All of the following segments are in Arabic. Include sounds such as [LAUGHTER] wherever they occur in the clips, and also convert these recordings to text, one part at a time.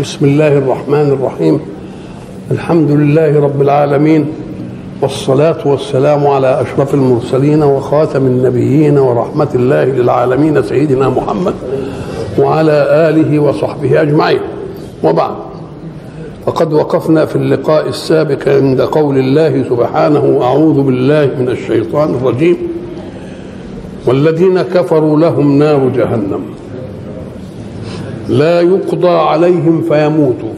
بسم الله الرحمن الرحيم. الحمد لله رب العالمين والصلاة والسلام على أشرف المرسلين وخاتم النبيين ورحمة الله للعالمين سيدنا محمد وعلى آله وصحبه أجمعين. وبعد وقد وقفنا في اللقاء السابق عند قول الله سبحانه أعوذ بالله من الشيطان الرجيم. والذين كفروا لهم نار جهنم. لا يقضى عليهم فيموتوا.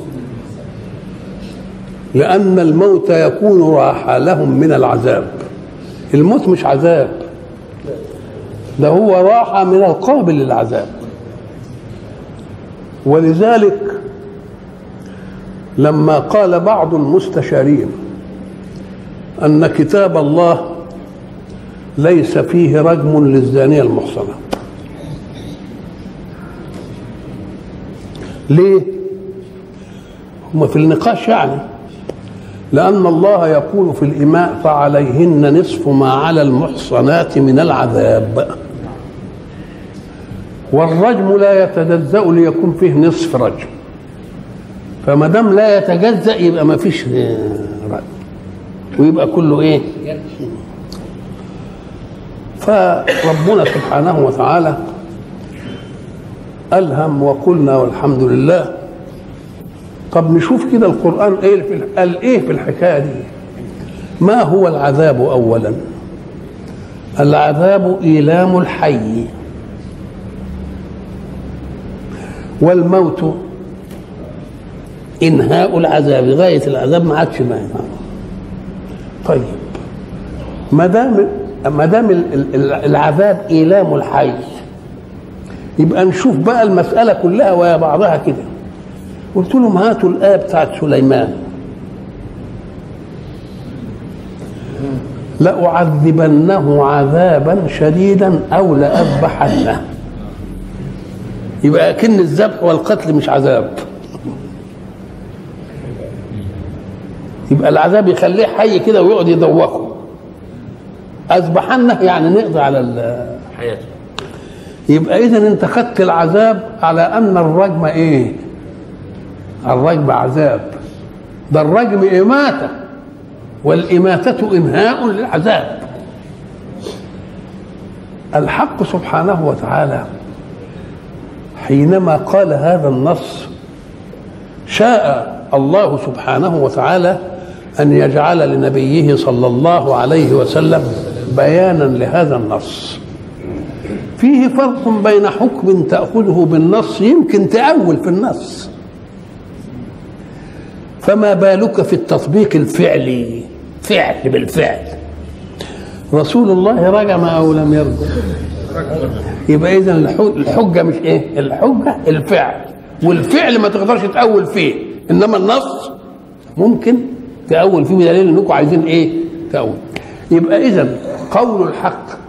لأن الموت يكون راحة لهم من العذاب. الموت مش عذاب. ده هو راحة من القابل للعذاب. ولذلك لما قال بعض المستشارين أن كتاب الله ليس فيه رجم للزانية المحصنة. ليه؟ هم في النقاش يعني. لأن الله يقول في الإماء فعليهن نصف ما على المحصنات من العذاب. والرجم لا يتجزأ ليكون فيه نصف رجم. فما دام لا يتجزأ يبقى ما فيش رجم. ويبقى كله إيه؟ فربنا سبحانه وتعالى ألهم وقلنا والحمد لله. طب نشوف كده القرآن إيه في قال إيه في الحكاية دي؟ ما هو العذاب أولا؟ العذاب إيلام الحي. والموت إنهاء العذاب غاية العذاب ما عادش ما طيب ما دام ما دام العذاب إيلام الحي يبقى نشوف بقى المسألة كلها ويا بعضها كده. قلت لهم هاتوا الآية بتاعت سليمان. لأعذبنه عذابا شديدا أو لأذبحنه. يبقى كن الذبح والقتل مش عذاب. يبقى العذاب يخليه حي كده ويقعد يدوخه. أذبحنه يعني نقضي على حياته. يبقى إذا أنت خدت العذاب على أن الرجم إيه؟ الرجم عذاب. ده الرجم إماتة والإماتة إنهاء للعذاب. الحق سبحانه وتعالى حينما قال هذا النص شاء الله سبحانه وتعالى أن يجعل لنبيه صلى الله عليه وسلم بيانا لهذا النص. فيه فرق بين حكم تأخذه بالنص يمكن تأول في النص. فما بالك في التطبيق الفعلي؟ فعل بالفعل. رسول الله رجم أو لم يرجم يبقى إذا الحجة مش إيه؟ الحجة الفعل. والفعل ما تقدرش تأول فيه. إنما النص ممكن تأول فيه بدليل إنكم عايزين إيه؟ تأول. يبقى إذا قول الحق.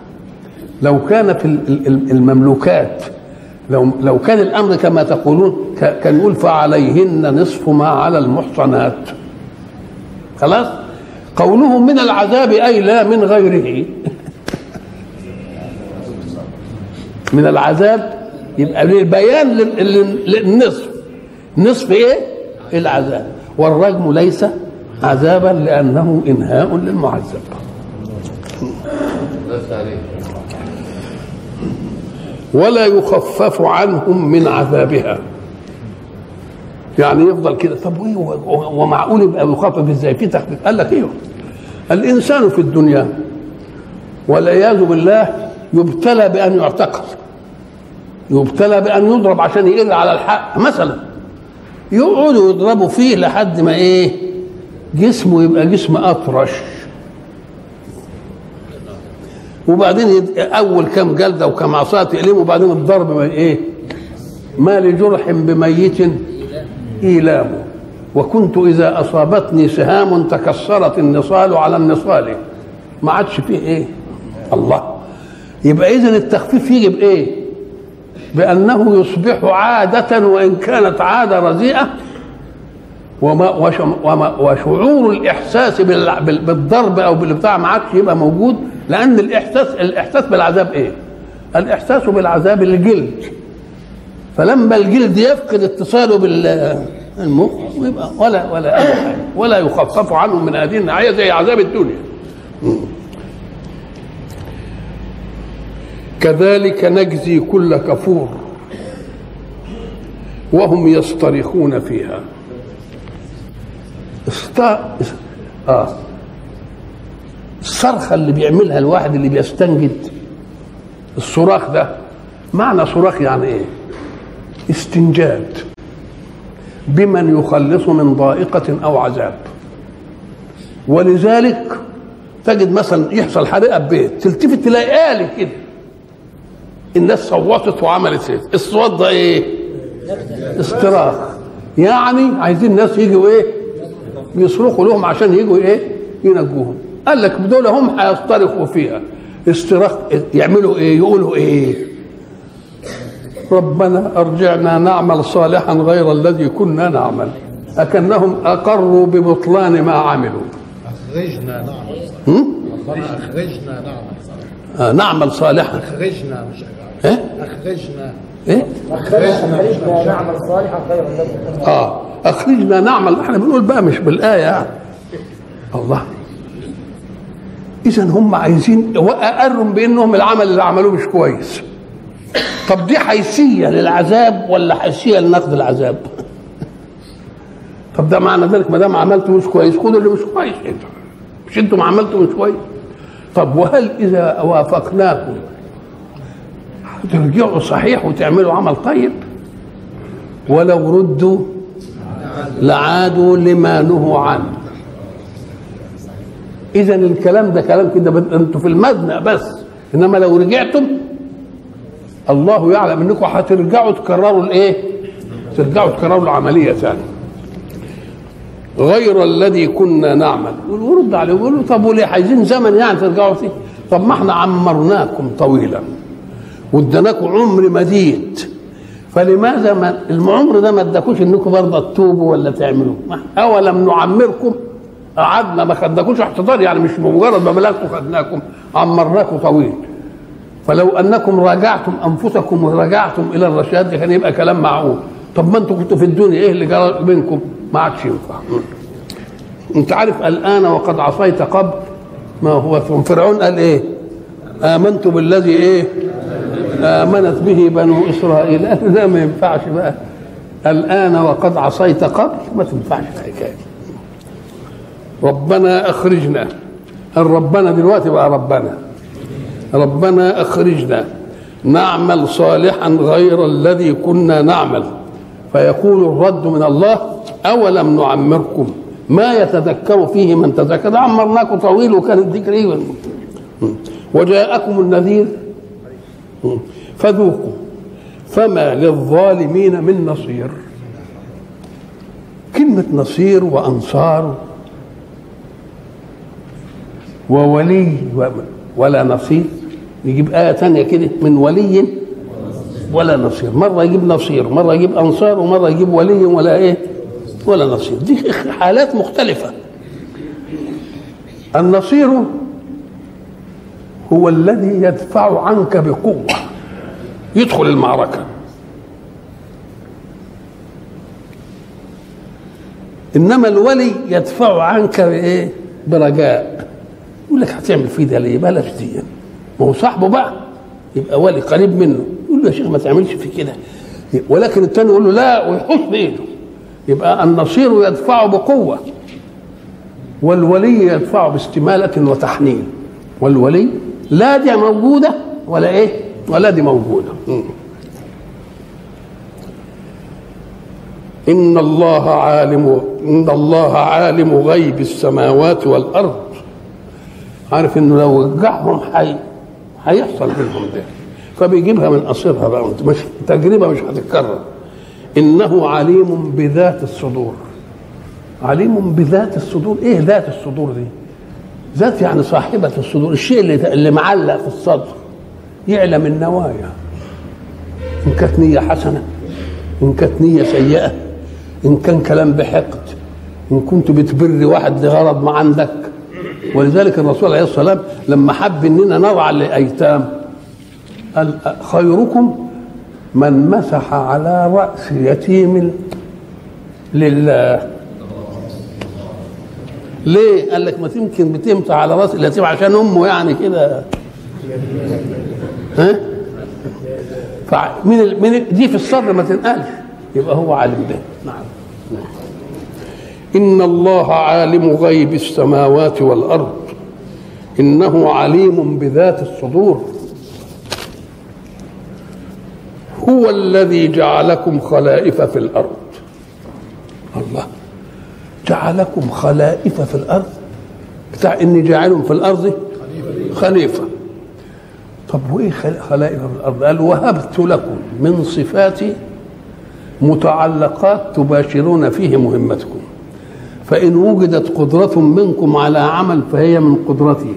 لو كان في المملوكات لو لو كان الأمر كما تقولون كان يقول فعليهن نصف ما على المحصنات. خلاص؟ قوله من العذاب أي لا من غيره. [LAUGHS] من العذاب يبقى للبيان للنصف. نصف إيه؟ العذاب. والرجم ليس عذابا لأنه إنهاء للمعذب. ولا يخفف عنهم من عذابها. يعني يفضل كده طب إيه ومعقول يبقى يخفف إزاي؟ في تخفيف. قال لك أيوه الإنسان في الدنيا والعياذ بالله يبتلى بأن يعتقل يبتلى بأن يضرب عشان يقل على الحق. مثلا يقعدوا يضربوا فيه لحد ما إيه؟ جسمه يبقى جسم أطرش. وبعدين أول كم جلدة وكم عصا تقلمه وبعدين الضرب ما إيه؟ ما لجرح بميت إيلام. وكنت إذا أصابتني سهام تكسرت النصال على النصال. ما عادش فيه إيه؟ الله. يبقى اذا التخفيف يجي بايه بأنه يصبح عادة وإن كانت عادة رزيئة. وما وشعور الإحساس بالضرب أو بالبتاع ما عادش يبقى موجود. لأن الاحساس الإحساس بالعذاب إيه؟ الإحساس بالعذاب الجلد. فلما الجلد يفقد اتصاله بال المخ ويبقى ولا ولا ولا يخفف عنهم من هذه الناحية زي عذاب الدنيا. كذلك نجزي كل كفور وهم يصطرخون فيها. است... آه. الصرخة اللي بيعملها الواحد اللي بيستنجد. الصراخ ده معنى صراخ يعني إيه؟ استنجاد. بمن يخلص من ضائقة أو عذاب. ولذلك تجد مثلا يحصل حريقة ببيت تلتفت تلاقي آلي كده. الناس صوتت وعملت إيه؟ الصوت ده إيه؟ استراخ. يعني عايزين الناس يجوا إيه؟ يصرخوا لهم عشان يجوا إيه؟ ينجوهم. قال لك دول هم هيصطرخوا فيها. استراخ يعملوا إيه؟ يقولوا إيه؟ ربنا أرجعنا نعمل صالحا غير الذي كنا نعمل. أكنهم أقروا ببطلان ما عملوا. أخرجنا نعمل هم؟ ربنا أخرجنا نعمل آه نعمل صالحا. أخرجنا مش إيه؟ أخرجنا. إيه؟ أخرجنا نعمل صالحا خيرا لكم آه أخرجنا نعمل. إحنا بنقول بقى مش بالآية. يعني الله. إذا هم عايزين واقروا بأنهم العمل اللي عملوه مش كويس. طب دي حيثية للعذاب ولا حيثية لنقد العذاب؟ طب ده معنى ذلك ما دام عملته مش كويس خدوا اللي مش كويس أنتوا. مش أنتوا ما عملتوا مش كويس. طب وهل إذا وافقناكم ترجعوا صحيح وتعملوا عمل طيب؟ ولو ردوا لعادوا لما نهوا عنه. اذا الكلام ده كلام كده أنتوا في المبنى بس. إنما لو رجعتم الله يعلم إنكم هترجعوا تكرروا الإيه؟ ترجعوا تكرروا العملية ثاني غير الذي كنا نعمل. ورد عليه يقولوا طب وليه؟ عايزين زمن يعني ترجعوا فيه. طب ما إحنا عمرناكم طويلا. واديناكم عمر مديد. فلماذا ما العمر ده ما اداكوش إنكم برضه تتوبوا ولا تعملوا؟ أولم نعمركم قعدنا ما خدناكوش احتضار يعني مش مجرد ما بلغتوا خدناكم عمرناكم طويل. فلو أنكم راجعتم أنفسكم ورجعتم إلى الرشاد كان يبقى كلام معقول. طب ما أنتم كنتوا في الدنيا إيه اللي جرى بينكم؟ ما عادش ينفع. أنت عارف الآن وقد عصيت قبل ما هو فرعون قال إيه؟ آمنت بالذي إيه؟ آمنت به بنو إسرائيل. [LAUGHS] ده ما ينفعش بقى. الآن وقد عصيت قبل ما تنفعش الحكاية ربنا أخرجنا. ربنا دلوقتي بقى ربنا؟ ربنا أخرجنا. نعمل صالحا غير الذي كنا نعمل. فيقول الرد من الله أولم نعمركم؟ ما يتذكر فيه من تذكر. عمرناكم طويل وكان الذكر إيه؟ وجاءكم النذير. فذوقوا. فما للظالمين من نصير. كلمة نصير وأنصار وولي ولا نصير. يجيب آية تانية كده من ولي ولا نصير. مرة يجيب نصير مرة يجيب أنصار ومرة يجيب ولي ولا إيه ولا نصير. دي [LAUGHS] حالات مختلفة. النصير هو الذي يدفع عنك بقوة. يدخل المعركة. إنما الولي يدفع عنك بإيه؟ برجاء. يقول لك هتعمل فيه ده ليه؟ بلاش دي ما هو صاحبه بقى. يبقى ولي قريب منه. يقول له يا شيخ ما تعملش في كده. ولكن الثاني يقول له لا ويحط بايده يبقى النصير يدفع بقوة. والولي يدفع باستمالة وتحنين. والولي لا دي موجودة ولا إيه؟ ولا دي موجودة. مم. إن الله عالم إن الله عالم غيب السماوات والأرض. عارف إنه لو رجعهم حي هيحصل منهم ده فبيجيبها من قصرها بقى مش تجربة مش هتتكرر. إنه عليم بذات الصدور. عليم بذات الصدور. إيه ذات الصدور دي؟ ذات يعني صاحبة الصدور. الشيء اللي اللي معلق في الصدر. يعلم النوايا. إن كانت نية حسنة إن كانت نية سيئة إن كان كلام بحقد إن كنت بتبر واحد لغرض ما عندك ولذلك الرسول عليه الصلاة والسلام لما حب إننا نرعى الأيتام قال خيركم من مسح على رأس يتيم لله ليه؟ قال لك ما تمكن بتمسح على رأس اليتيم عشان أمه يعني كده ها؟ فمن. من. دي في الصدر ما تنقلش يبقى هو عالم به نعم إن الله عالم غيب السماوات والأرض. إنه عليم بذات الصدور. هو الذي جعلكم خلائف في الأرض. الله جعلكم خلائف في الأرض؟ بتاع إني جاعل في الأرض خليفة. طب وإيه خل- خلائف في الأرض؟ قال وهبت لكم من صفاتي متعلقات تباشرون فيه مهمتكم. فإن وجدت قدرة منكم على عمل فهي من قدرتي.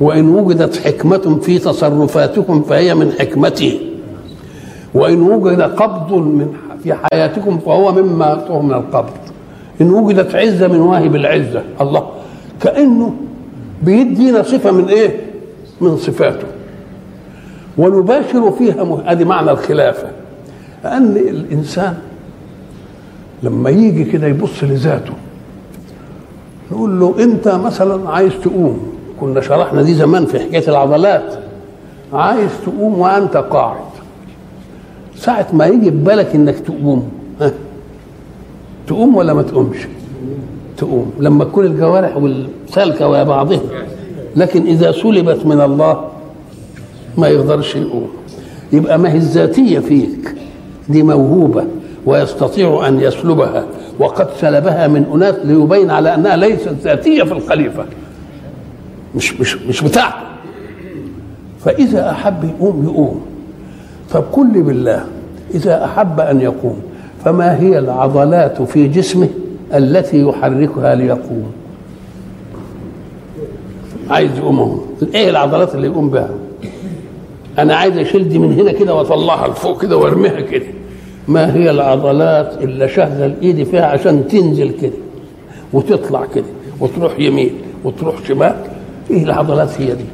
وإن وجدت حكمة في تصرفاتكم فهي من حكمتي. وإن وجد قبض من في حياتكم فهو مما يأتوه من القبض. إن وجدت عزة من واهب العزة. الله. كأنه بيدينا صفة من إيه؟ من صفاته. ونباشر فيها. ادي معنى الخلافة. لأن الإنسان لما يجي كده يبص لذاته. نقول له انت مثلا عايز تقوم. كنا شرحنا دي زمان في حكاية العضلات. عايز تقوم وأنت قاعد. ساعة ما يجي في بالك إنك تقوم. ها؟ تقوم ولا ما تقومش؟ تقوم. لما تكون الجوارح والسالكة ويا بعضها. لكن إذا سلبت من الله ما يقدرش يقوم. يبقى ما هي الذاتية فيك. دي موهوبة. ويستطيع أن يسلبها وقد سلبها من أناس ليبين على أنها ليست ذاتية في الخليفة. مش مش مش بتاعته. فإذا أحب يقوم يقوم. طب كل بالله إذا أحب أن يقوم فما هي العضلات في جسمه التي يحركها ليقوم؟ عايز يقوم إيه العضلات اللي يقوم بها؟ أنا عايز أشيل دي من هنا كده وأطلعها لفوق كده وأرميها كده. ما هي العضلات اللي شغل ايدي فيها عشان تنزل كده وتطلع كده وتروح يمين وتروح شمال. إيه العضلات هي دي؟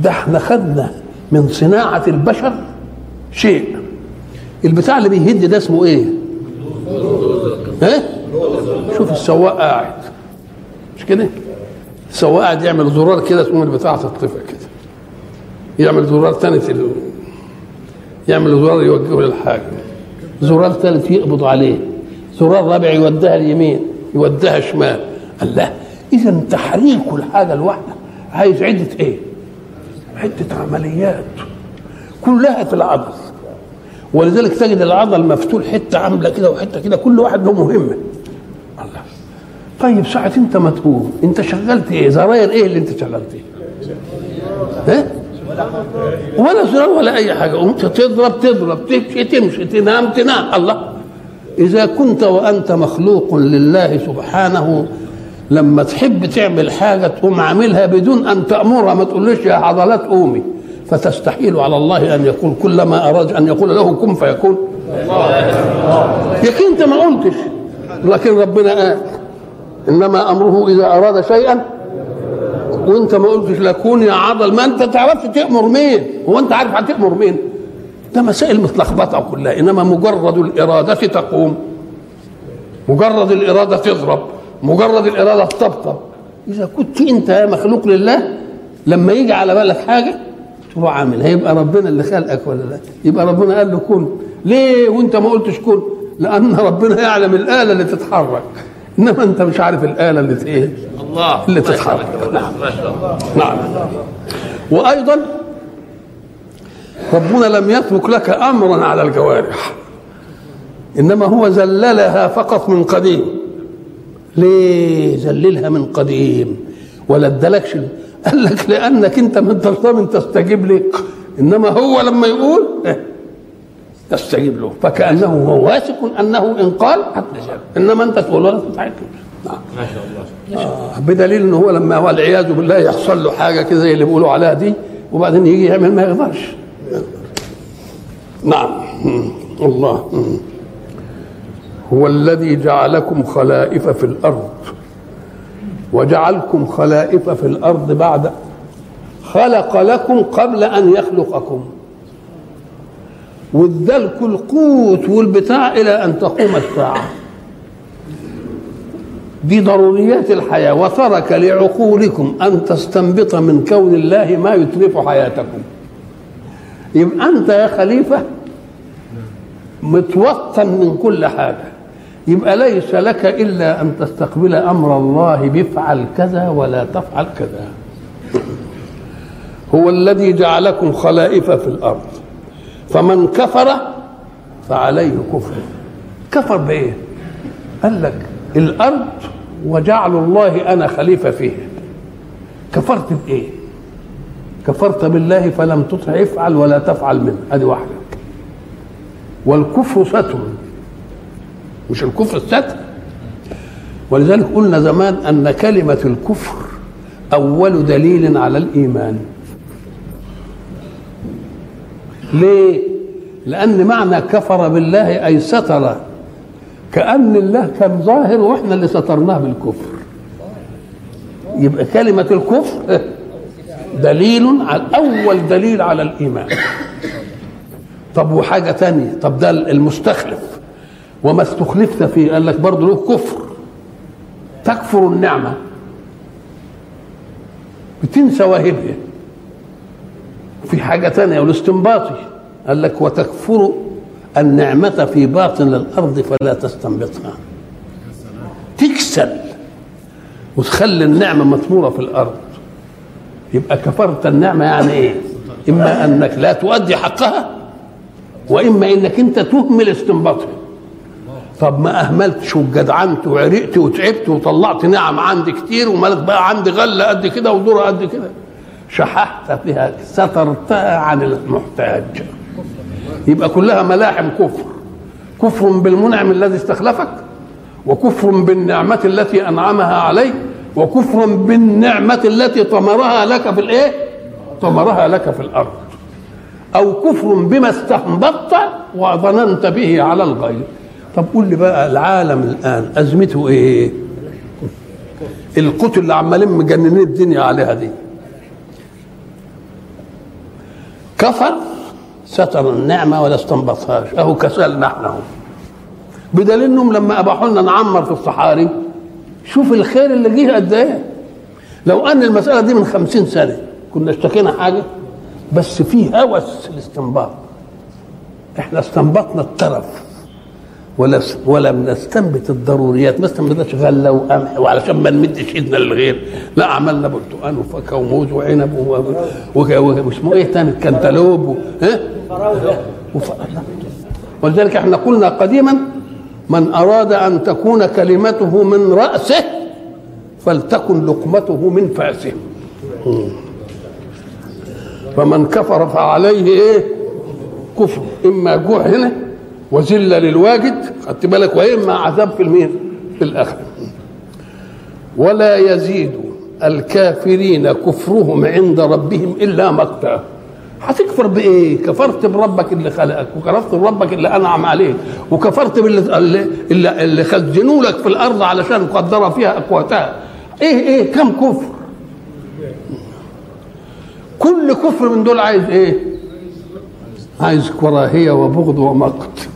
ده إحنا خدنا من صناعة البشر شيء. البتاع اللي بيهد ده اسمه إيه؟ ها؟ شوف السواق قاعد. مش كده؟ السواق قاعد يعمل زرار كده تقوم البتاع تطفئ كده. يعمل زرار تاني. يعمل زرار يوجهه للحاجة زرار ثالث يقبض عليه. زرار رابع يوديها اليمين يوديها شمال. الله اذا تحريك الحاجة الواحده عايز عدة إيه؟ عدة عمليات. كلها في العضل. ولذلك تجد العضل مفتول حتة عاملة كده وحتة كده كل واحد له مهمة. الله. طيب ساعة أنت ما تقوم. أنت شغلت إيه؟ زراير إيه اللي أنت شغلت؟ إيه ها؟ ولا زرار ولا أي حاجة. قمت تضرب تضرب تمشي تمشي تنام تنام. الله. إذا كنت وأنت مخلوق لله سبحانه لما تحب تعمل حاجة تقوم عاملها بدون أن تأمرها ما تقولش يا عضلات قومي. فتستحيل على الله أن يقول كلما أراد أن يقول له كن فيكون. يقين أنت ما قلتش. لكن ربنا قال إنما أمره إذا أراد شيئا وانت ما قلتش لكون يا عضل ما انت تعرفش تأمر مين. هو انت عارف هتأمر مين. ده مسائل متلخبطة كلها إنما مجرد الإرادة تقوم. مجرد الإرادة تضرب. مجرد الإرادة تطبطب إذا كنت أنت يا مخلوق لله لما يجي على بالك حاجة تروح عامل. هيبقى ربنا اللي خلقك ولا لا؟ يبقى ربنا قال له كن. ليه وانت ما قلتش كن؟ لأن ربنا يعلم الآلة اللي تتحرك. إنما أنت مش عارف الآلة اللي إيه؟ الله. اللي تتحرك. نعم. نعم. وأيضا ربنا لم يترك لك امرا على الجوارح إنما هو ذللها فقط من قديم. ليه ذللها من قديم؟ ولا ادالكش قال لك لأنك أنت ما انتش ضامن تستجيب لي إنما هو لما يقول إيه؟ تستجيب له. فكأنه هو واثق أنه إن قال هتجاب إنما أنت تقول ولا تتعجب نعم. ما شاء الله. آه، بدليل ان هو لما والعياذ بالله يحصل له حاجة كده زي اللي بيقولوا عليها دي وبعدين يجي يعمل ما يقدرش. نعم. [LAUGHS] الله. هو الذي جعلكم خلائف في الأرض. وجعلكم خلائف في الأرض بعد خلق لكم قبل أن يخلقكم. وادالكم القوت والبتاع إلى أن تقوم الساعة. دي ضروريات الحياة. وترك لعقولكم أن تستنبط من كون الله ما يتلف حياتكم. يبقى أنت يا خليفة متوطن من كل حاجة. يبقى ليس لك إلا أن تستقبل أمر الله بفعل كذا ولا تفعل كذا. هو الذي جعلكم خلائف في الأرض. فمن كفر فعليه كفر. كفر بإيه؟ قال لك الأرض وجعل الله أنا خليفة فيها. كفرت بإيه؟ كفرت بالله فلم تطع افعل ولا تفعل منه. هذه واحدة. والكفر ستر. مش الكفر الستر. ولذلك قلنا زمان أن كلمة الكفر أول دليل على الإيمان. ليه؟ لأن معنى كفر بالله أي ستر كأن الله كان ظاهر وإحنا اللي سترناه بالكفر. يبقى كلمة الكفر دليل على أول دليل على الإيمان. طب وحاجة تانية طب ده المستخلف. وما استخلفت فيه قال لك برضه له كفر. تكفر النعمة. بتنسى واهبها. في حاجة تانية والاستنباطي. قال لك وتكفر النعمة في باطن الأرض فلا تستنبطها. تكسل وتخلي النعمة مطمورة في الأرض. يبقى كفرت النعمة يعني إيه؟ إما أنك لا تؤدي حقها وإما أنك أنت تهمل استنباطها. طب ما أهملتش وجدعنت وعرقت وتعبت وطلعت نعم عندي كتير ومالك بقى عندي غلة قد كده ودورة قد كده. شححت فيها سترتها عن المحتاج. يبقى كلها ملاحم كفر. كفر بالمنعم الذي استخلفك وكفر بالنعمة التي أنعمها عليك وكفر بالنعمة التي طمرها لك في الإيه؟ طمرها لك في الأرض. أو كفر بما استنبطت وظننت به على الغير طب قول لي بقى العالم الآن أزمته إيه؟ القتل اللي عمالين مجننين الدنيا عليها دي. كفر ستر النعمة ولا استنبطهاش أهو كسلنا إحنا أهو. بدليل انهم لما أباحوا لنا نعمر في الصحاري شوف الخير اللي جه قد إيه؟ لو أن المسألة دي من خمسين سنة كنا اشتكينا حاجة؟ بس في هوس الاستنباط. إحنا استنبطنا الترف ولم نستنبت الضروريات. ما استنبتناش غله وقمح وعلشان ما نمدش إيدنا للغير. لا عملنا برتقال وفاكهه وموز وعنب واسمه إيه تاني كنتالوب. ها؟ ولذلك إحنا قلنا قديما من أراد أن تكون كلمته من رأسه فلتكن لقمته من فأسه. فمن كفر فعليه إيه؟ كفر. إما جوع هنا وذله للواجد خدت بالك وإما عذاب في المين في الاخره ولا يزيد الكافرين كفرهم عند ربهم إلا مقتا. هتكفر بإيه؟ كفرت بربك اللي خلقك وكفرت بربك اللي أنعم عليك وكفرت باللي اللي, اللي خزنوا لك في الأرض علشان قدر فيها أقواتها. إيه إيه كم كفر؟ كل كفر من دول عايز إيه؟ عايز كراهية وبغض ومقت.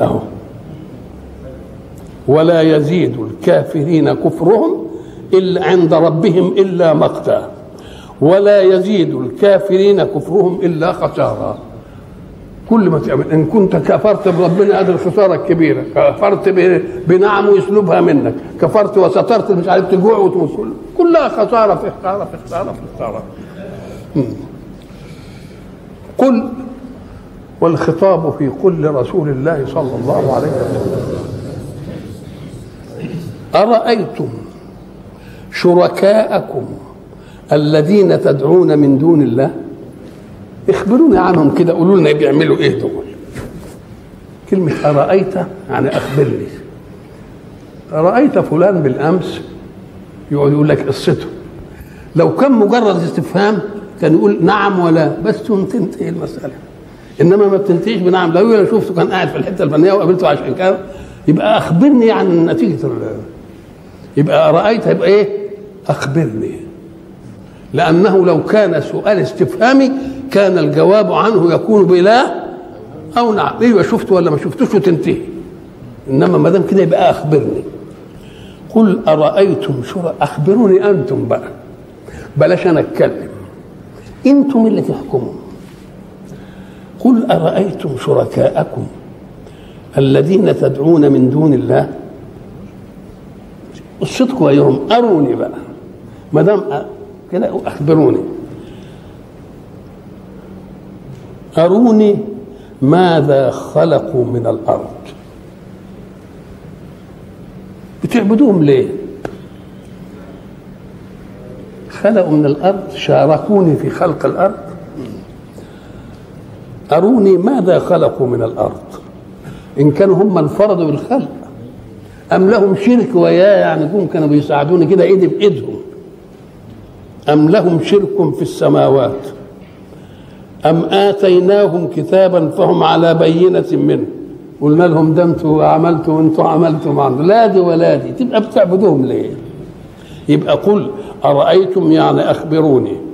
أهو. ولا يزيد الكافرين كفرهم الا عند ربهم إلا مقتا. ولا يزيد الكافرين كفرهم إلا خسارا. كل ما تعمل إن كنت كفرت بربنا هذه الخسارة الكبيرة كفرت بنعم ويسلبها منك كفرت وسترت مش عارف تجوع وتموت كلها خسارة في خسارة في خسارة. في خساره قل والخطاب في كل رسول الله صلى الله عليه وسلم. أرأيتم شركاءكم الذين تدعون من دون الله؟ اخبرونا عنهم كده قولوا لنا بيعملوا إيه دول. كلمة أرأيت يعني أخبرني. رأيت فلان بالأمس؟ يقعد يقول لك قصته. لو كان مجرد استفهام كان يقول نعم ولا بس تنتهي المسألة. إنما ما بتنتهيش بنعم. لو أنا شفته كان قاعد في الحتة الفنية وقابلته عشان كده يبقى أخبرني عن نتيجة يبقى رأيت يبقى إيه؟ أخبرني. لأنه لو كان سؤال استفهامي كان الجواب عنه يكون بلا أو نعم أيوه شفت ولا ما شفتوش وتنتهي. إنما ما دام كده يبقى أخبرني. قل أرأيتم شركاء أخبروني أنتم بقى. بلاش أنا أتكلم. أنتم اللي تحكموا. قل أرأيتم شركاءكم الذين تدعون من دون الله؟ الصدق ويهم أروني بقى. ما دام كده أخبروني. أروني ماذا خلقوا من الأرض. بتعبدوهم ليه؟ خلقوا من الأرض شاركوني في خلق الأرض. أروني ماذا خلقوا من الأرض؟ إن كانوا هم انفردوا بالخلق أم لهم شرك وياه يعني هم كانوا بيساعدوني كده إيدي بإيدهم. أم لهم شرك في السماوات. أم آتيناهم كتابا فهم على بينة منه. قلنا لهم ده أنتوا عملتوا وانتوا عملتوا مع لا دي ولا دي. تبقى بتعبدوهم ليه؟ يبقى قل أرأيتم يعني أخبروني؟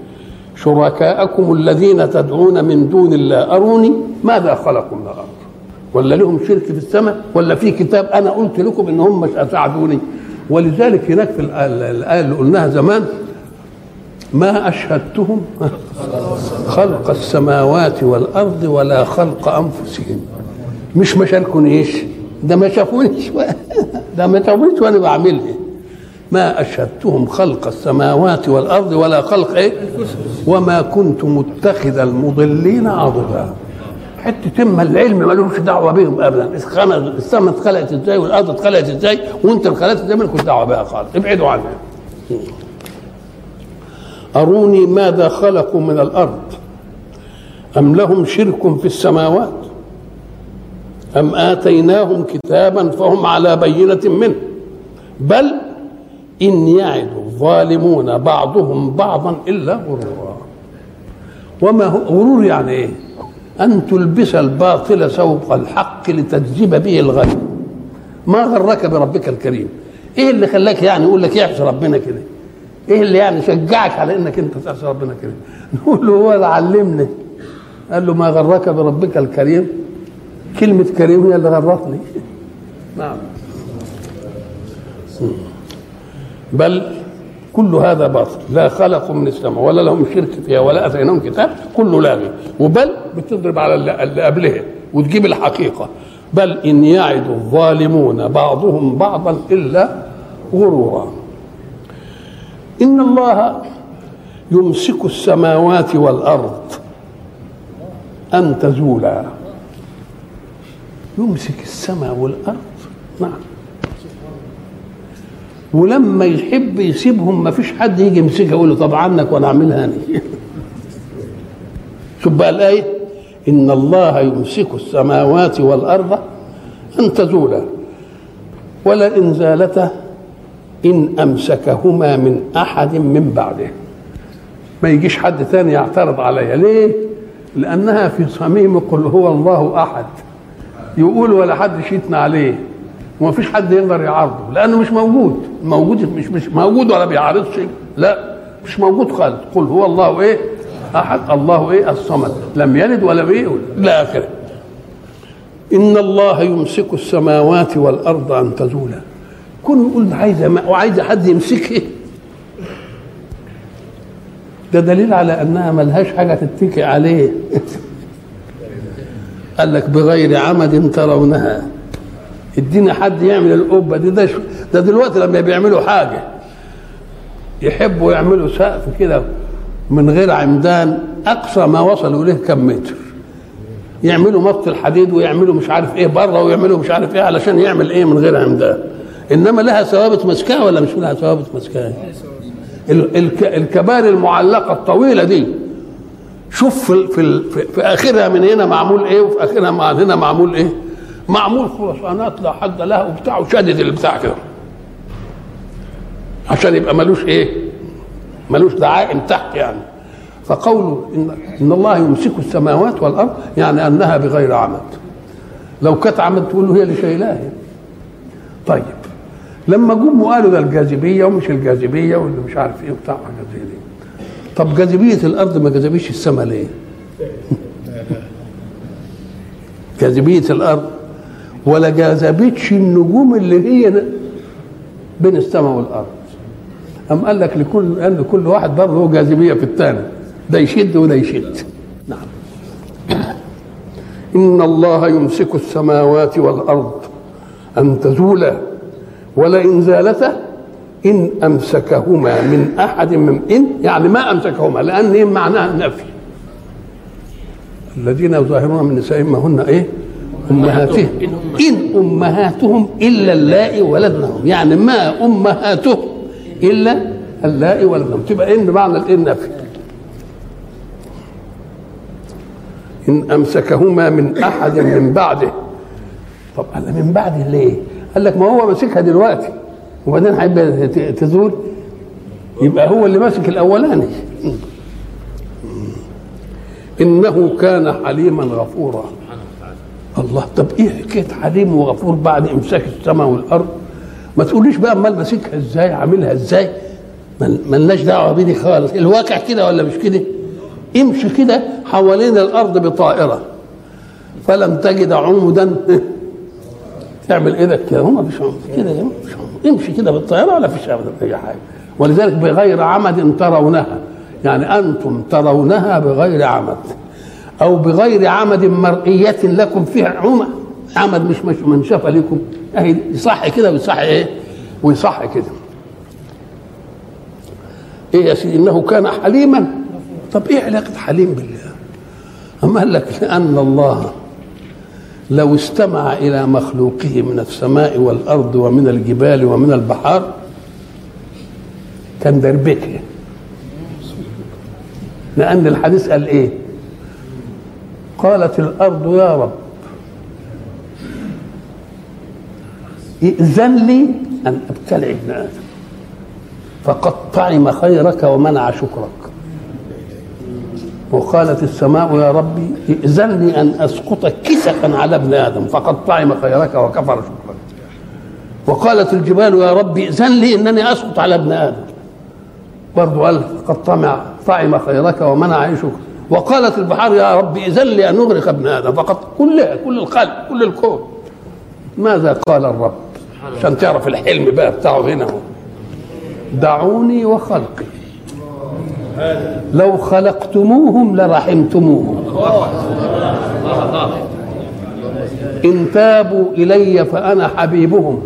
شركاءكم الذين تدعون من دون الله. أروني ماذا خلقوا من الأرض؟ ولا لهم شرك في السماء؟ ولا في كتاب أنا قلت لكم إن هم مش أساعدوني؟ ولذلك هناك في الآية اللي قلناها زمان ما أشهدتهم؟ خلق السماوات والأرض ولا خلق أنفسهم. مش ما شاركونيش ده ما شافونيش. [LAUGHS] ده ما شافونيش وأنا بعملها ما أشهدتهم خلق السماوات والأرض ولا خلق إيه؟ وما كنت متخذ المضلين عضدا. حتة تم العلم ملوش دعوة بهم أبدا. السماء اتخلقت إزاي والأرض اتخلقت إزاي وأنت اتخلقت إزاي مالكوش دعوة بها خالص. ابعدوا عنها. أروني ماذا خلقوا من الأرض؟ أم لهم شرك في السماوات؟ أم آتيناهم كتابا فهم على بينة منه؟ بل إن يعد الظالمون بعضهم بعضا إلا غرورا. وما هو غرور يعني إيه؟ أن تلبس الباطل سوق الحق لتجذب به الغيب. ما غرك بربك الكريم. إيه اللي خلاك يعني يقول لك يعصي ربنا كده؟ إيه اللي يعني شجعك على إنك أنت تعصي ربنا كده؟ [LAUGHS] نقول له هو اللي علمني. قال له ما غرك بربك الكريم؟ كلمة كريم هي اللي غرتني. [LAUGHS] نعم. بل كل هذا باطل. لا خلقوا من السماء ولا لهم شرك فيها ولا آتيناهم كتاب كله لاغي. وبل بتضرب على اللي قبلها وتجيب الحقيقة. بل إن يعد الظالمون بعضهم بعضا إلا غرورا. إن الله يمسك السماوات والأرض أن تزولا. يمسك السماء والأرض. نعم. ولما يحب يسيبهم ما فيش حد يجي يمسكها يقول له طب عنك وأنا اعملها أنا. [LAUGHS] شوف بقى الآية إن الله يمسك السماوات والأرض أن تزولا ولئن زالتا إن أمسكهما من أحد من بعده. ما يجيش حد ثاني يعترض عليها. ليه؟ لأنها في صميم قل هو الله أحد. يقول ولا حد شيتنا عليه. وما فيش حد يقدر يعارضه لأنه مش موجود. موجود مش مش موجود ولا بيعارضش لا مش موجود خالص. قل هو الله إيه؟ أحد. الله إيه؟ الصمد. لم يلد ولم إيه إلى آخره. إن الله يمسك السماوات والأرض أن تزولا. كن يقول عايز وعايز حد يمسكها ده دليل على أنها ملهاش حاجة تتكئ عليه. [LAUGHS] قال لك بغير عمد ترونها. ادينا حد يعمل القبة دي ده, ده دلوقتي لما بيعملوا حاجة يحبوا يعملوا سقف كده من غير عمدان أقصى ما وصلوا إليه كم متر. يعملوا مط الحديد ويعملوا مش عارف إيه بره ويعملوا مش عارف إيه علشان يعمل إيه من غير عمدان. إنما لها ثوابت مسكاة ولا مش لها ثوابت مسكاة؟ الكباري المعلقة الطويلة دي شوف في, في, في, في آخرها من هنا معمول إيه وفي آخرها من هنا معمول إيه؟ معمول خرسانات لا حد لها وبتاع وشدد البتاع كده. عشان يبقى ملوش إيه؟ ملوش دعائم تحت يعني. فقوله إن, إن الله يمسك السماوات والأرض يعني أنها بغير عمد. لو كانت عمد تقول له هي اللي شايلاها طيب. لما جم وقالوا ده الجاذبية ومش الجاذبية واللي مش عارف إيه وبتاع حاجات زي دي. طب جاذبية الأرض ما جاذبيش السماء ليه؟ [LAUGHS] جاذبية الأرض ولا جاذبتش النجوم اللي هي بين السماء والأرض. أم قال لك لكل ان كل واحد برضه له جاذبيه في الثاني ده يشد وده يشد. نعم. إن الله يمسك السماوات والأرض أن تزولا ولئن زالتا إن أمسكهما من أحد من ان يعني ما أمسكهما لأن إن معناها النفي. الذين يظاهرون من نسائهم ما هن إيه؟ امهاتهم إن أمهاتهم إلا اللائي ولدنهم يعني ما امهاتهم إلا اللائي ولدنهم تبقى إن معنى الإن نفي إن أمسكهما من أحد من بعده. طب قال من بعده ليه؟ قال لك ما هو ماسكها دلوقتي. وبعدين هيبقى تزول. يبقى هو اللي ماسك الأولاني. إنه كان حليما غفورا. الله. طب إيه حكاية حليم وغفور بعد إمساك السماء والأرض؟ ما تقوليش بقى أمال ماسكها إزاي؟ عاملها إزاي؟ مل- ملناش دعوة بيه خالص. الواقع كده ولا مش كده؟ امشي كده حوالين الأرض بطائرة. فلم تجد عمدا [LAUGHS] تعمل إيدك كده هم مفيش عمد كده يا مفيش. امشي كده بالطيارة ولا فيش ابدا اي حاجة. ولذلك بغير عمد ترونها. يعني أنتم ترونها بغير عمد. أو بغير عمد مرئية لكم فيها عمى. عمد مش مش منشفه لكم أهي يصح كده ويصح إيه؟ ويصح كده. إيه يا سيدي؟ إنه كان حليما. طب إيه علاقة حليم بالله؟ أما قال لك لأن الله لو استمع إلى مخلوقه من السماء والأرض ومن الجبال ومن البحار كان دربكه. لأن الحديث قال إيه؟ قالت الأرض يا رب. ائذن لي أن ابتلع ابن آدم فقد طعم خيرك ومنع شكرك. وقالت السماء يا ربي ائذن لي أن أسقط كسفا على ابن آدم. فقد طعم خيرك وكفر شكرك. وقالت الجبال يا ربي ائذن لي أنني أسقط على ابن آدم. برضو قال قد طمع طعم خيرك ومنع عيشك وقالت البحار يا رب لي أن أغرق ابن آدم. فقد كلها كل الخلق كل الكون. ماذا قال الرب؟ عشان تعرف الحلم بقى بتاعه هنا دعوني وخلقي. لو خلقتموهم لرحمتموهم. إن تابوا إلي فأنا حبيبهم.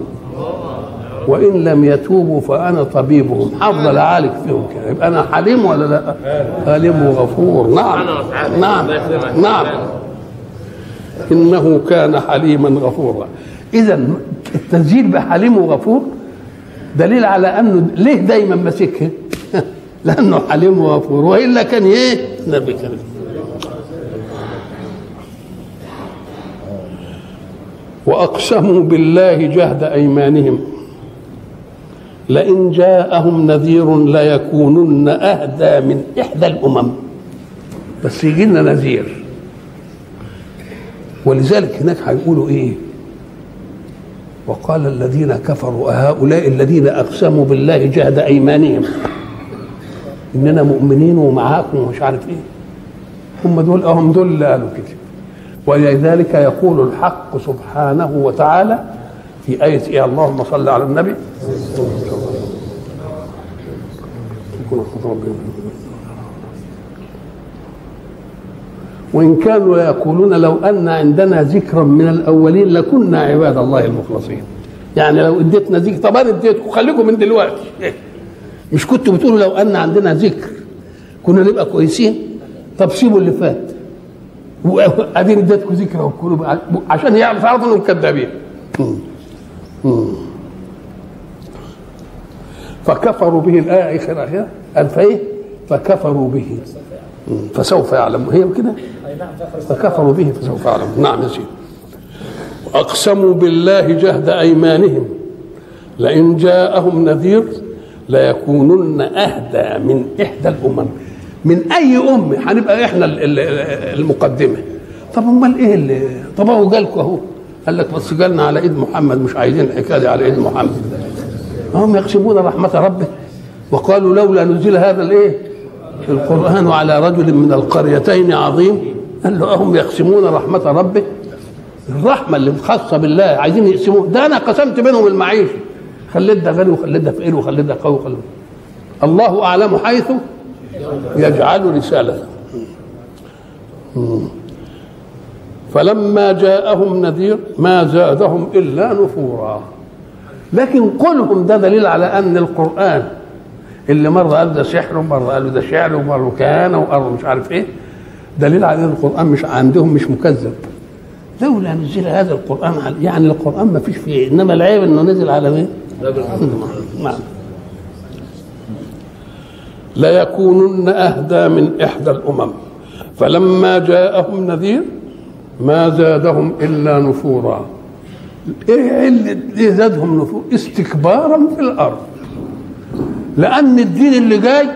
وإن لم يتوبوا فأنا طبيبهم حافظ أعالج فيهم كده يبقى أنا حليم ولا لا؟ حليم وغفور. نعم. نعم. نعم. إنه كان حليما غفورا. إذا التسجيل بحليم وغفور دليل على أنه ليه دايما ماسكها [LAUGHS] لأنه حليم وغفور. وإلا كان إيه؟ نبي كريم. وأقسموا بالله جهد أيمانهم. لئن جاءهم نذير ليكونن أهدى من إحدى الأمم. بس يجي لنا نذير. ولذلك هناك هيقولوا إيه؟ وقال الذين كفروا أهؤلاء الذين أقسموا بالله جهد أيمانهم. إننا مؤمنين ومعاكم ومش عارف إيه. هم دول هم دول اللي قالوا كده. ولذلك يقول الحق سبحانه وتعالى في آية إيه؟ اللهم صل على النبي. وإن كانوا يقولون لو أن عندنا ذكرا من الأولين لكنا عباد الله المخلصين. يعني لو اديتنا ذكر طب أنا اديتكم خليكم من دلوقتي. مش كنتوا بتقولوا لو أن عندنا ذكر كنا نبقى كويسين؟ طب سيبوا اللي فات. وأديني اديتكم ذكر عشان يعرف يعرفوا إنهم كذابين. فكفروا به الآية آخر اخر قال فإيه؟ فكفروا به. فسوف يعلمون هي كده؟ فكفروا به فسوف يعلمون نعم يا سيدي. وأقسموا بالله جهد أيمانهم. لئن جاءهم نذير ليكونن أهدى من إحدى الأمم. من أي ام هنبقى إحنا المقدمة. طب أمال إيه اللي طب هو جالكوا أهو. قال لك بس جالنا على إيد محمد مش عايزين الحكاية دي على إيد محمد. هم يقسمون رحمة ربه. وقالوا لولا نزل هذا الإيه؟ القرآن على رجل من القريتين عظيم. قال له أهم يقسمون رحمة ربه؟ الرحمة اللي خاصة بالله. عايزين يقسموه ده أنا قسمت بينهم المعيشة. خليت ده غني وخليت ده فقير وخليت ده قوي وخليت الله أعلم حيث يجعل رسالته. فلما جاءهم نذير ما زادهم إلا نفورا. لكن قولهم ده دليل على أن القرآن اللي مره قال ده سحر ومره قالوا ده شعر ومره كان ومره مش عارف إيه دليل على إن القرآن مش عندهم مش مكذب. لولا نزل هذا القرآن على يعني القرآن ما فيش فيه إنما العيب إنه نزل على مين؟ نعم. ليكونن أهدى من إحدى الأمم. فلما جاءهم نذير ما زادهم إلا نفورا. إيه اللي زادهم نفور استكبارا في الأرض. لأن الدين اللي جاي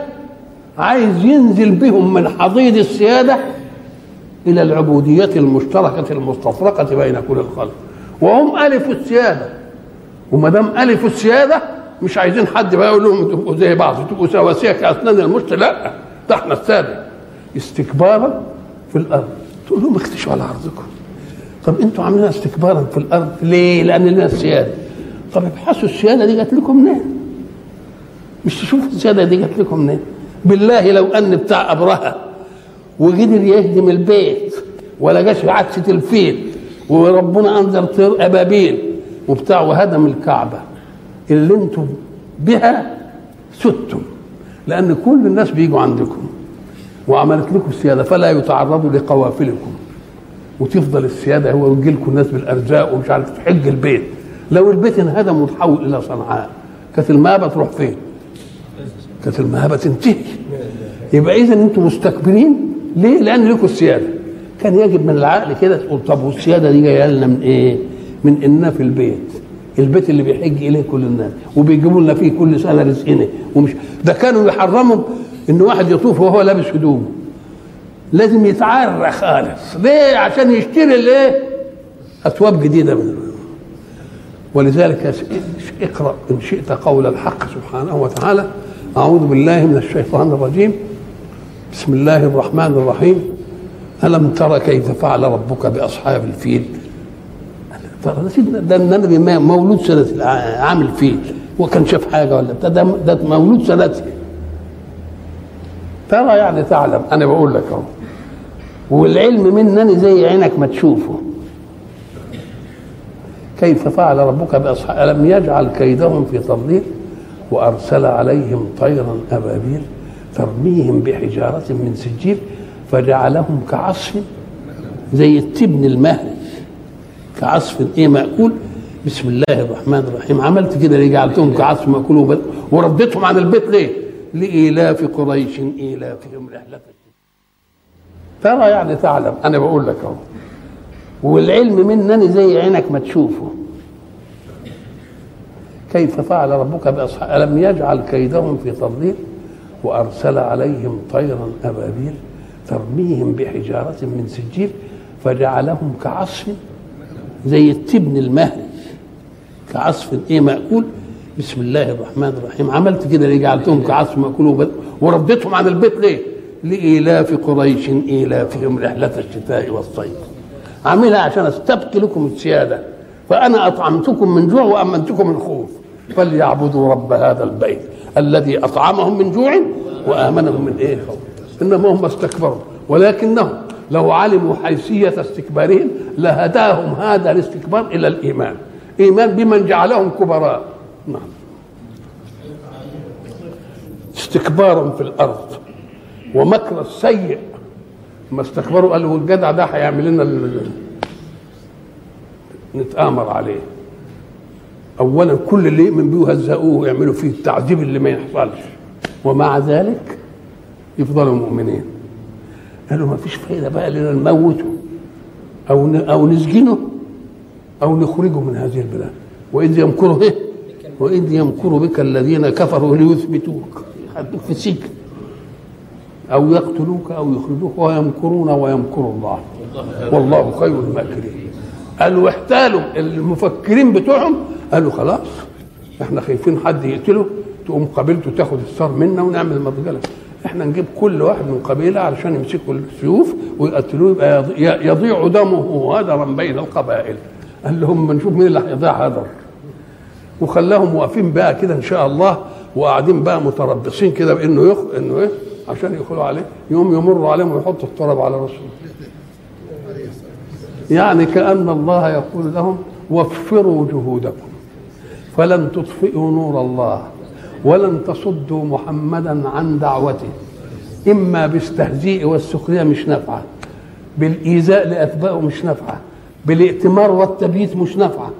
عايز ينزل بهم من حضيض السيادة إلى العبودية المشتركة المستفرقة بين كل الخلق. وهم الفوا السيادة. وما دام الفوا السيادة مش عايزين حد بقى يقول لهم تبقوا زي بعض تبقوا سواسيه كاسنان المشط لا ده إحنا الساده استكبارا في الأرض. تقول لهم اختشوا على أرضكم. طب أنتوا عاملين استكبارا في الأرض ليه؟ لأن لنا السياده طب ابحثوا السياده دي جات لكم منين؟ مش تشوفوا السياده دي جات لكم منين؟ بالله لو أن بتاع أبرهة وقدر يهدم البيت ولا جاش عدسه الفيل وربنا انزل طير أبابيل وبتاع وهدم الكعبة اللي أنتم بها ستم لأن كل الناس بيجوا عندكم وعملت لكم السياده فلا يتعرضوا لقوافلكم وتفضل السيادة هو ويجي لكم الناس بالارزاق ومش عارف تحج البيت. لو البيت انهدم وتحول إلى صنعاء كانت المهابة تروح فين؟ كانت المهابة تنتهي. يبقى اذا أنتم مستكبرين. ليه؟ لأن لكم السيادة. كان يجب من العقل كده تقول طب والسيادة دي جاية لنا من إيه؟ من إننا في البيت. البيت اللي بيحج إليه كل الناس. وبيجيبوا لنا فيه كل سنة رزقنا. ومش ده كانوا يحرموا إن واحد يطوف وهو لابس هدومه لازم يتعرى خالص ليه؟ عشان يشتري الايه اثواب جديدة من ولذلك اقرأ إن شئت قول الحق سبحانه وتعالى. أعوذ بالله من الشيطان الرجيم. بسم الله الرحمن الرحيم. ألم تر كيف فعل ربك بأصحاب الفيل؟ ترى ده النبي مولود سنة عام الفيل. وكان شاف حاجة ولا بتاع ده, ده مولود سنته ترى يعني تعلم. أنا بقول لك أهو. والعلم منني زي عينك ما تشوفه. كيف فعل ربك باصحاب ألم يجعل كيدهم في تضليل وأرسل عليهم طيرا أبابيل ترميهم بحجارة من سجيل فجعلهم كعصف زي التبن المهري كعصف إيه مأكول؟ بسم الله الرحمن الرحيم. عملت كده ليه جعلتهم كعصف مأكول ورديتهم عن البيت ليه؟ لإيلاف قريش إيلافهم رحلة. ترى يعني تعلم. أنا بقول لك أهو. والعلم منني زي عينك ما تشوفه. كيف فعل ربك بأصحاب ألم يجعل كيدهم في تضليل وأرسل عليهم طيرا أبابيل ترميهم بحجارة من سجيل فجعلهم كعصف زي التبن المهري كعصف إيه مأكول؟ بسم الله الرحمن الرحيم. عملت كده ليه؟ جعلتهم كعصف مأكول ورديتهم عن البيت ليه؟ لإيلاف قريش إيلافهم رحلة الشتاء والصيف. عاملها عشان استبقي لكم السيادة فأنا أطعمتكم من جوع وأمنتكم من خوف. فليعبدوا رب هذا البيت الذي أطعمهم من جوع وآمنهم من إيه إنما هم استكبروا ولكنهم لو علموا حيثية استكبارهم لهداهم هذا الاستكبار إلى الإيمان. إيمان بمن جعلهم كبراء. نعم. استكبار في الأرض. ومكر السيء. ما استكبروا قالوا الجدع ده هيعمل لنا نتآمر عليه. أولا كل اللي يؤمن بيه يهزقوه ويعملوا فيه التعذيب اللي ما يحصلش. ومع ذلك يفضلوا مؤمنين. قالوا ما فيش فايدة بقى لنا نموته ن- أو نسجنه أو نخرجه من هذه البلاد. وإذ يمكر إيه؟ وإذ يمكر بك الذين كفروا ليثبتوك. يخلوك في السجن أو يقتلوك أو يخرجوك ويمكرون ويمكر الله. والله خير الماكرين. قالوا احتالوا المفكرين بتوعهم قالوا خلاص إحنا خايفين حد يقتله تقوم قبيلته تاخد الثار منا ونعمل المرجله إحنا نجيب كل واحد من قبيلة علشان يمسكوا السيوف ويقتلوه يبقى يضيع- دمه هدرا بين القبائل. قال لهم نشوف مين اللي هيضيع هدر. وخلاهم واقفين بقى كده إن شاء الله وقاعدين بقى متربصين كده بإنه يخ... إنه إيه؟ عشان يدخلوا عليه يوم يمروا عليهم ويحطوا التراب على رسول يعني كأن الله يقول لهم وفروا جهودكم فلن تطفئوا نور الله ولن تصدوا محمدا عن دعوته إما بالتهزيء والسخرية مش نافعة بالإيذاء لأتباعه مش نافعة بالائتمار والتبييت مش نافعة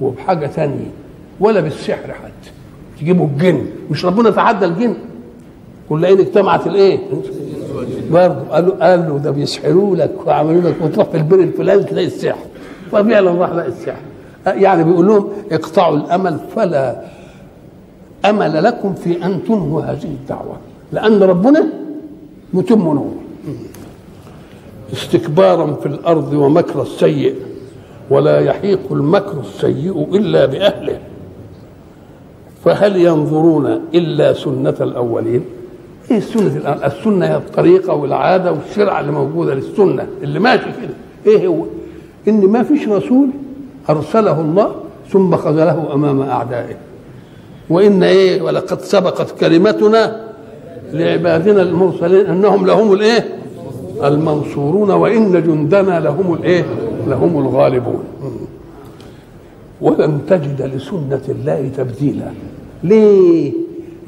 وبحاجة ثانية ولا بالسحر حتى تجيبوا الجن مش ربنا تعدى الجن. كل عين اجتمعت الإيه؟ برضه. قالوا قالوا ده بيسحروا لك وعملوا لك وتروح في البر الفلاني تلاقي السحر. ففعلا راح لقى السحر. يعني بيقول لهم اقطعوا الأمل فلا أمل لكم في أن تنهوا هذه الدعوة لأن ربنا يتم نور استكبارا في الأرض ومكر السيء ولا يحيق المكر السيء إلا بأهله. فهل ينظرون إلا سنة الأولين؟ إيه السنة؟ الأول؟ السنة هي الطريقة والعادة والشرع اللي موجودة للسنة اللي ماشي كده إيه هو؟ إن ما فيش رسول أرسله الله ثم خذله أمام أعدائه. وإن إيه؟ ولقد سبقت كلمتنا لعبادنا المرسلين أنهم لهم الإيه؟ المنصورون وإن جندنا لهم الإيه؟ لهم الغالبون. ولن تجد لسنة الله تبديلا. ليه؟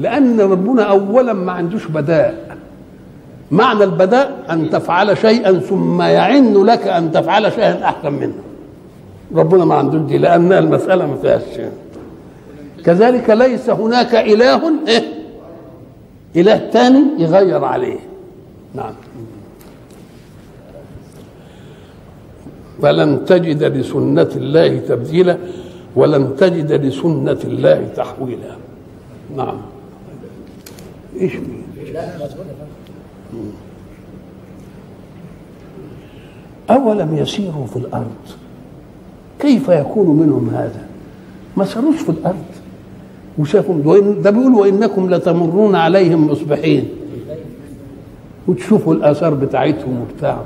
لأن ربنا اولا ما عندوش بداء. معنى البداء أن تفعل شيئا ثم يعن لك أن تفعل شيئا احسن منه. ربنا ما عندوش دي لأن المسألة ما فيهاش كذلك ليس هناك إله إيه؟ إله ثاني يغير عليه. نعم. فلن تجد لسنة الله تبديلا ولن تجد لسنة الله تحويلا. نعم. إيش؟ أولم يسيروا في الأرض؟ كيف يكون منهم هذا؟ ما ساروش في الأرض. وإن- ده بيقول وإنكم لتمرون عليهم مصبحين. وتشوفوا الآثار بتاعتهم وبتاع.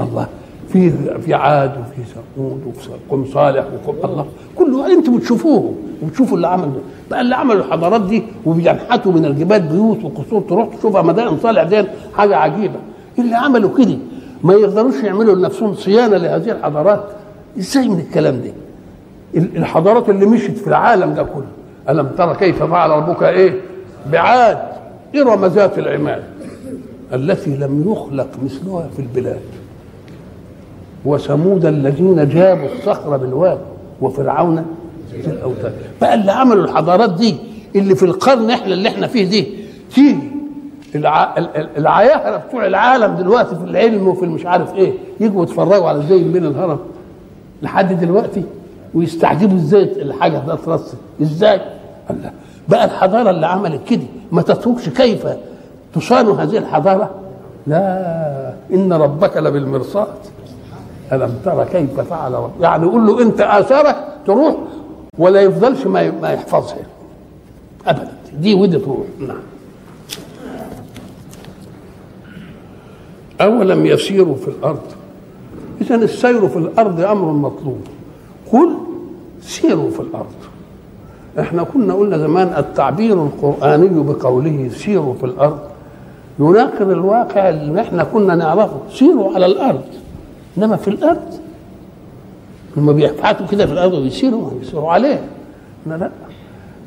الله. في في عاد وفي ثمود وفي قوم صالح وقوم الله. كله أنتم بتشوفوه وبتشوفوا اللي عمل ده بقى اللي عملوا الحضارات دي وبينحتوا من الجبال بيوت وقصور تروح تشوفها مدائن صالح دي حاجة عجيبة. اللي عملوا كده ما يقدروش يعملوا لنفسهم صيانة لهذه الحضارات. إزاي من الكلام ده؟ ال- الحضارات اللي مشت في العالم ده كله. ألم ترى كيف فعل ربك إيه؟ بعاد. إرم ذات العماد. التي لم يخلق مثلها في البلاد. وثمود الذين جابوا الصخر بالواد وفرعون في الأوتاد. بقى اللي عملوا الحضارات دي اللي في القرن إحنا اللي إحنا فيه دي تيجي. الع... ال- ال- العياهرة بتوع العالم دلوقتي في العلم وفي المش عارف إيه يجوا يتفرجوا على إزاي من الهرم لحد دلوقتي ويستعجبوا إزاي الحاجة ده اترصت إزاي؟ الله بقى الحضارة اللي عملت كده ما تتركش كيف تصان هذه الحضارة؟ لا. إن ربك لبالمرصاد. ألم ترى كيف فعل رب؟ يعني يقول له أنت آثارك تروح ولا يفضلش ما ما يحفظها. ابدا. دي ودي تروح نعم. أولم يسيروا في الأرض؟ اذا السير في الأرض أمر مطلوب. قل سيروا في الأرض. إحنا كنا قلنا زمان التعبير القرآني بقوله سيروا في الأرض. يناقض الواقع اللي إحنا كنا نعرفه. سيروا على الأرض. إنما في الأرض. لما بيبحثوا كده في الأرض ويسيروا ما بيسيروا عليها لا لا.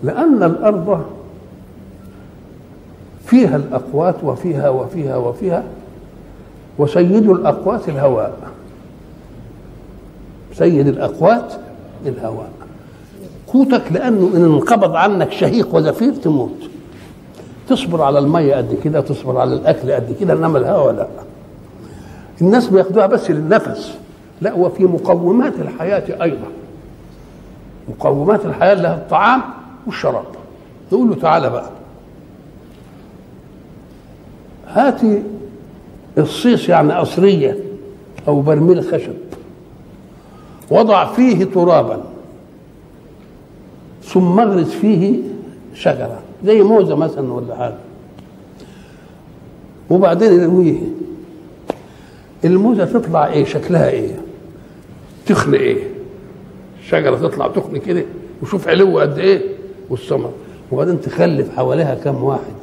لأن الأرض فيها الأقوات وفيها وفيها وفيها وسيد الأقوات الهواء. سيد الأقوات الهواء. قوتك لأنه إن انقبض عنك شهيق وزفير تموت. تصبر على المية قد كده تصبر على الأكل قد كده إنما الهواء لا. الناس بياخدوها بس للنفس. لا وفي مقومات الحياة أيضا. مقومات الحياة اللي الطعام والشراب. نقول له تعالى بقى. هاتي الصيص يعني قصرية أو برميل خشب. وضع فيه ترابا. ثم اغرس فيه شجرة. زي موزة مثلا ولا حاجة. وبعدين يرويه. الموزة تطلع إيه؟ شكلها إيه؟ تخن إيه؟ الشجره تطلع تخن كده وشوف علو قد إيه؟ والثمر وبعدين تخلف حواليها كم واحد.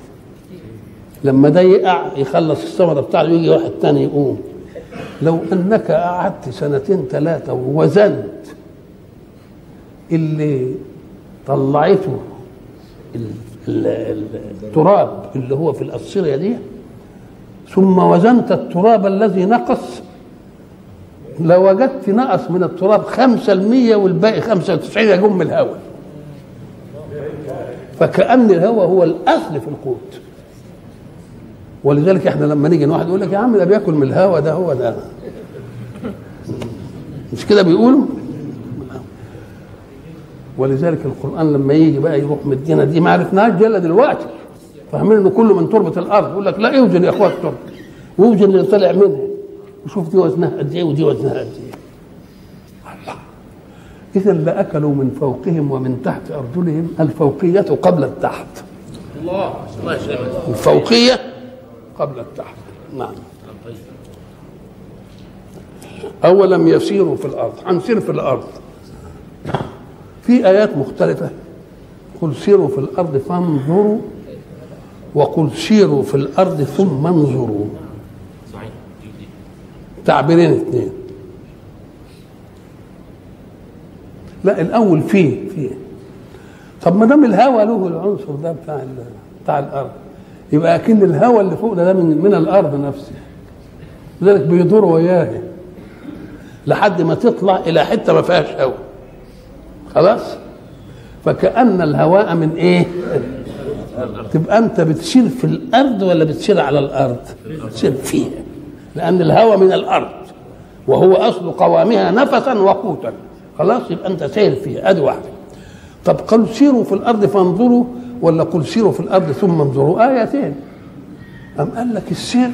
لما ده يقع يخلص الثمره بتاعته يجي واحد تاني يقوم. لو أنك قعدت سنتين ثلاثة ووزنت اللي طلعته ال- ال- ال- التراب اللي هو في الأصيرية دي ثم وزنت التراب الذي نقص. لوجدت نقص من التراب خمسة المية والباقي خمسة وتسعين يجم من الهواء. فكأن الهواء هو الأصل في القوت. ولذلك إحنا لما نيجي واحد يقول لك يا عم ده بياكل من الهواء ده هو ده. مش كده بيقولوا؟ ولذلك القرآن لما يجي بقى يروح مدينا دي ما عرفناش جل دلوقتي فاهمين انه كله من تربة الأرض. يقول لك لا اوزن يا أخوات التربه واوزن اللي طلع منها وشوف دي وزنها قد إيه ودي وزنها قد إيه. الله. اذا لاكلوا من فوقهم ومن تحت أرجلهم. الفوقية قبل التحت. الله. الفوقية قبل التحت. نعم. أولم يسيروا في الأرض. هنسير في الأرض. في آيات مختلفة. قل سيروا في الأرض فانظروا وقل سيروا في الأرض ثم انظروا. تعبيرين اثنين. لا الأول فيه فيه. طب ما دام الهوى له العنصر ده بتاع بتاع الأرض يبقى أكن الهوى اللي فوق ده, ده من من الأرض نفسها لذلك بيدور وياه. لحد ما تطلع إلى حتة ما فيهاش هواء خلاص؟ فكأن الهواء من إيه؟ تبقى أنت بتسير في الأرض ولا بتسير على الأرض؟ بتسير فيها. لأن الهواء من الأرض وهو أصل قوامها نفسا وقوتا. خلاص يبقى أنت سير فيها. أدي واحدة طب قل سيروا في الأرض فانظروا ولا قل سيروا في الأرض ثم انظروا؟ آيتين. أم قال لك السير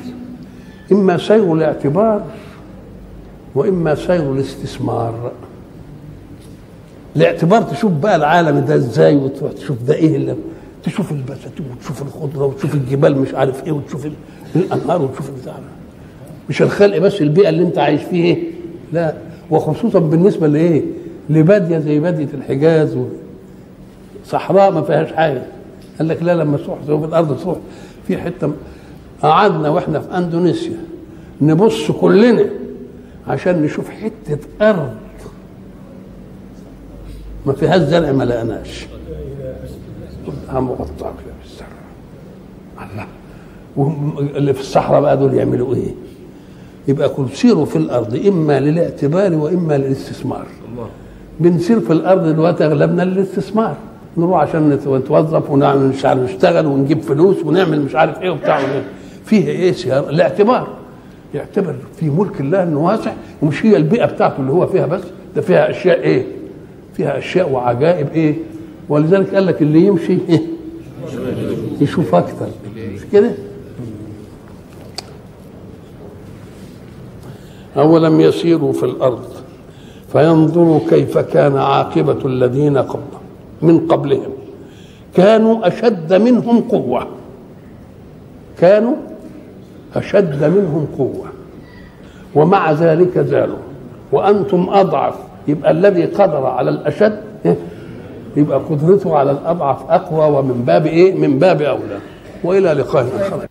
إما سير الاعتبار وإما سير الاستثمار. الاعتبار تشوف بقى العالم ده إزاي وتروح تشوف ده إيه اللي تشوف البساتين وتشوف الخضرة وتشوف الجبال مش عارف إيه وتشوف ال- الأنهار وتشوف البتاع ده. مش الخلق بس البيئة اللي أنت عايش فيه إيه لا وخصوصا بالنسبة لإيه لبادية زي بادية الحجاز. صحراء ما فيهاش حاجة قال لك لا لما تروح في الأرض تروح في حتة قعدنا وإحنا في أندونيسيا نبص كلنا عشان نشوف حتة أرض ما فيهاش زرع ما لقناش كلها مغطاه كده بالزرع الله وهم اللي في الصحراء بقى دول يعملوا إيه؟ يبقى كل سيروا في الأرض إما للاعتبار وإما للاستثمار بنسير في الأرض دلوقتي أغلبنا للاستثمار نروح عشان نت- نتوظف ونعمل مش عارف نشتغل ونجيب فلوس ونعمل مش عارف إيه وبتاع. فيه إيه سيارة الاعتبار يعتبر في ملك الله إنه واسع ومش هي البيئة بتاعته اللي هو فيها بس ده فيها أشياء إيه؟ فيها أشياء وعجائب إيه؟ ولذلك قال لك اللي يمشي؟ [LAUGHS] يشوف أكتر مش كده؟ أولم يسيروا في الأرض فينظروا كيف كان عاقبة الذين قبل من قبلهم كانوا أشد منهم قوة كانوا أشد منهم قوة ومع ذلك زالوا وأنتم أضعف يبقى الذي قدر على الأشد إيه؟ يبقى قدرته على الأضعف أقوى ومن باب إيه؟ من باب أولى وإلى لقاء آخر